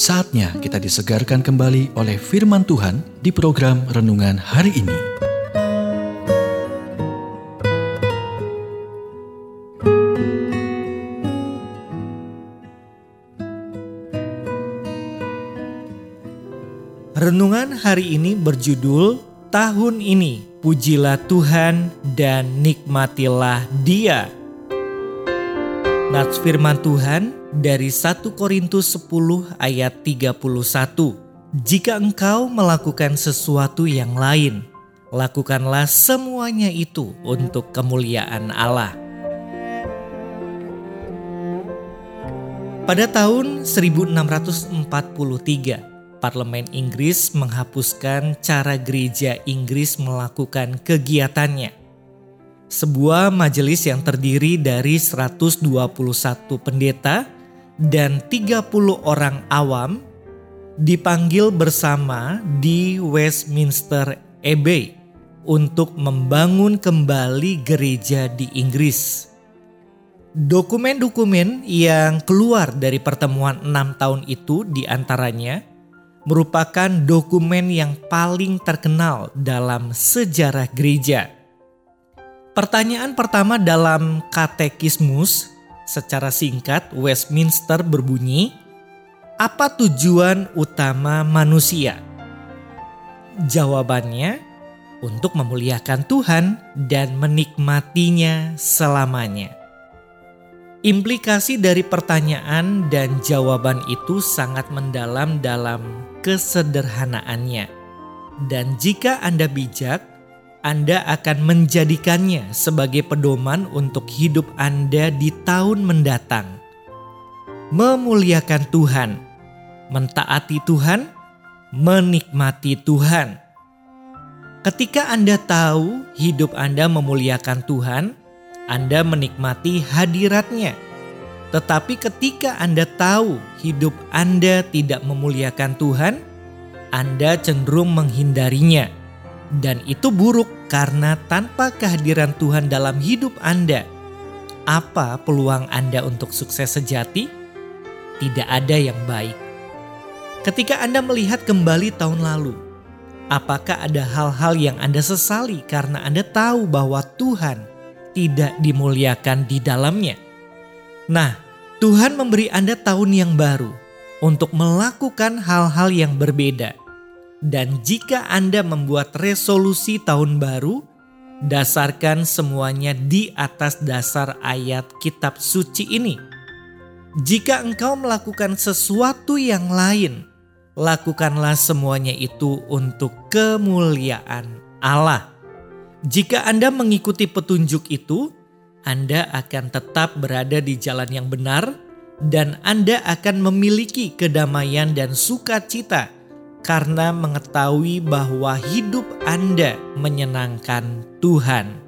Saatnya kita disegarkan kembali oleh firman Tuhan di program renungan hari ini. Renungan hari ini berjudul Tahun ini pujilah Tuhan dan nikmatilah Dia. Nats firman Tuhan dari 1 Korintus 10 ayat 31. Jika engkau melakukan sesuatu yang lain, lakukanlah semuanya itu untuk kemuliaan Allah. Pada tahun 1643, Parlemen Inggris menghapuskan cara gereja Inggris melakukan kegiatannya. Sebuah majelis yang terdiri dari 121 pendeta dan 30 orang awam dipanggil bersama di Westminster Abbey untuk membangun kembali gereja di Inggris. Dokumen-dokumen yang keluar dari pertemuan enam tahun itu di antaranya merupakan dokumen yang paling terkenal dalam sejarah gereja. Pertanyaan pertama dalam katekismus Secara singkat, Westminster berbunyi, "Apa tujuan utama manusia?" Jawabannya, untuk memuliakan Tuhan dan menikmatinya selamanya. Implikasi dari pertanyaan dan jawaban itu sangat mendalam dalam kesederhanaannya. Dan jika Anda bijak, anda akan menjadikannya sebagai pedoman untuk hidup Anda di tahun mendatang. Memuliakan Tuhan, mentaati Tuhan, menikmati Tuhan. Ketika Anda tahu hidup Anda memuliakan Tuhan, Anda menikmati hadiratnya. Tetapi ketika Anda tahu hidup Anda tidak memuliakan Tuhan, Anda cenderung menghindarinya dan itu buruk karena tanpa kehadiran Tuhan dalam hidup Anda, apa peluang Anda untuk sukses sejati? Tidak ada yang baik. Ketika Anda melihat kembali tahun lalu, apakah ada hal-hal yang Anda sesali karena Anda tahu bahwa Tuhan tidak dimuliakan di dalamnya? Nah, Tuhan memberi Anda tahun yang baru untuk melakukan hal-hal yang berbeda dan jika Anda membuat resolusi tahun baru, dasarkan semuanya di atas dasar ayat kitab suci ini. Jika engkau melakukan sesuatu yang lain, lakukanlah semuanya itu untuk kemuliaan Allah. Jika Anda mengikuti petunjuk itu, Anda akan tetap berada di jalan yang benar, dan Anda akan memiliki kedamaian dan sukacita karena mengetahui bahwa hidup Anda menyenangkan Tuhan.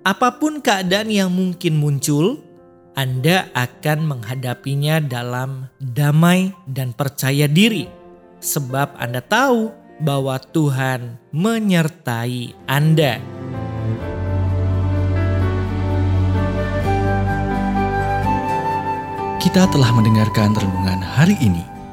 Apa pun keadaan yang mungkin muncul, Anda akan menghadapinya dalam damai dan percaya diri, sebab Anda tahu bahwa Tuhan menyertai Anda. Kita telah mendengarkan renungan hari ini.